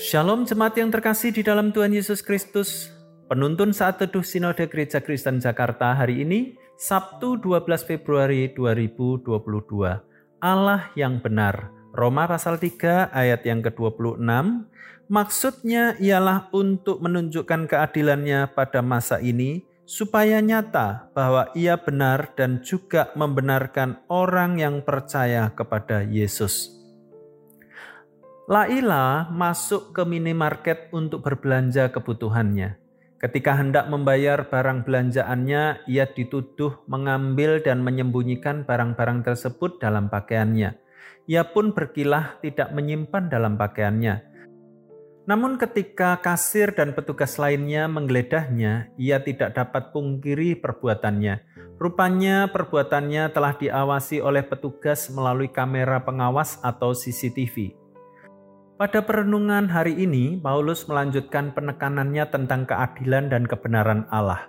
Shalom jemaat yang terkasih di dalam Tuhan Yesus Kristus. Penuntun saat teduh Sinode Gereja Kristen Jakarta hari ini, Sabtu 12 Februari 2022. Allah yang benar. Roma pasal 3 ayat yang ke-26. Maksudnya ialah untuk menunjukkan keadilannya pada masa ini supaya nyata bahwa ia benar dan juga membenarkan orang yang percaya kepada Yesus. Laila masuk ke minimarket untuk berbelanja kebutuhannya. Ketika hendak membayar barang belanjaannya, ia dituduh mengambil dan menyembunyikan barang-barang tersebut dalam pakaiannya. Ia pun berkilah tidak menyimpan dalam pakaiannya. Namun ketika kasir dan petugas lainnya menggeledahnya, ia tidak dapat pungkiri perbuatannya. Rupanya perbuatannya telah diawasi oleh petugas melalui kamera pengawas atau CCTV. Pada perenungan hari ini, Paulus melanjutkan penekanannya tentang keadilan dan kebenaran Allah.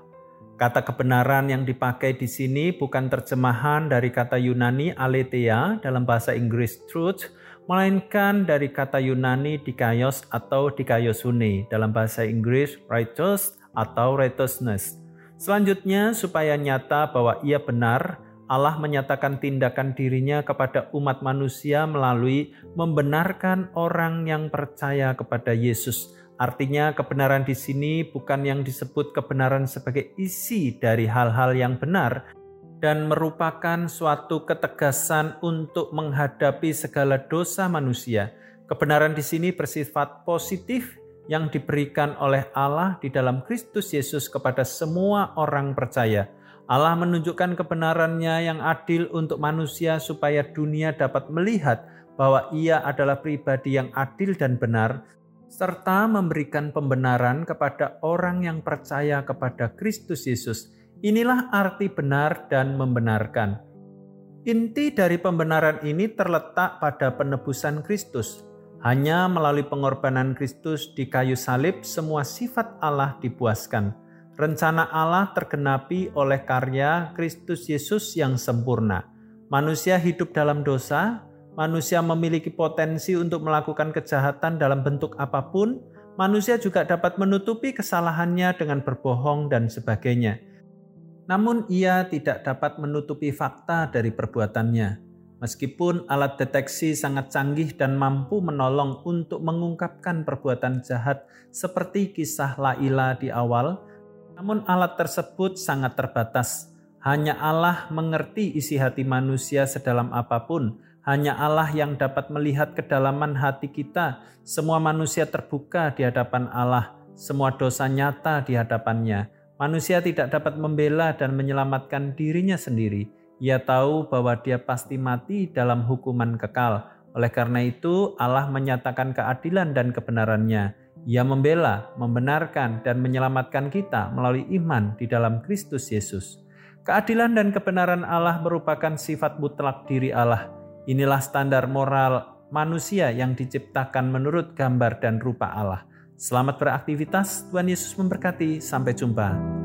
Kata kebenaran yang dipakai di sini bukan terjemahan dari kata Yunani aletheia dalam bahasa Inggris truth, melainkan dari kata Yunani dikaios atau dikaiosune dalam bahasa Inggris righteous atau righteousness. Selanjutnya, supaya nyata bahwa ia benar, Allah menyatakan tindakan dirinya kepada umat manusia melalui membenarkan orang yang percaya kepada Yesus. Artinya kebenaran di sini bukan yang disebut kebenaran sebagai isi dari hal-hal yang benar dan merupakan suatu ketegasan untuk menghadapi segala dosa manusia. Kebenaran di sini bersifat positif yang diberikan oleh Allah di dalam Kristus Yesus kepada semua orang percaya Allah menunjukkan kebenarannya yang adil untuk manusia supaya dunia dapat melihat bahwa ia adalah pribadi yang adil dan benar, serta memberikan pembenaran kepada orang yang percaya kepada Kristus Yesus. Inilah arti benar dan membenarkan. Inti dari pembenaran ini terletak pada penebusan Kristus. Hanya melalui pengorbanan Kristus di kayu salib, semua sifat Allah dipuaskan rencana Allah tergenapi oleh karya Kristus Yesus yang sempurna. Manusia hidup dalam dosa, manusia memiliki potensi untuk melakukan kejahatan dalam bentuk apa pun, manusia juga dapat menutupi kesalahannya dengan berbohong dan sebagainya. Namun ia tidak dapat menutupi fakta dari perbuatannya. Meskipun alat deteksi sangat canggih dan mampu menolong untuk mengungkapkan perbuatan jahat seperti kisah Laila di awal, namun alat tersebut sangat terbatas. Hanya Allah mengerti isi hati manusia sedalam apa pun. Hanya Allah yang dapat melihat kedalaman hati kita. Semua manusia terbuka di hadapan Allah. Semua dosa nyata di hadapannya. Manusia tidak dapat membela dan menyelamatkan dirinya sendiri. Ia tahu bahwa dia pasti mati dalam hukuman kekal. Oleh karena itu, Allah menyatakan keadilan dan kebenarannya. Ia membela, membenarkan, dan menyelamatkan kita melalui iman di dalam Kristus Yesus. Keadilan dan kebenaran Allah merupakan sifat mutlak diri Allah. Inilah standar moral manusia yang diciptakan menurut gambar dan rupa Allah. Selamat beraktivitas, Tuhan Yesus memberkati. Sampai jumpa.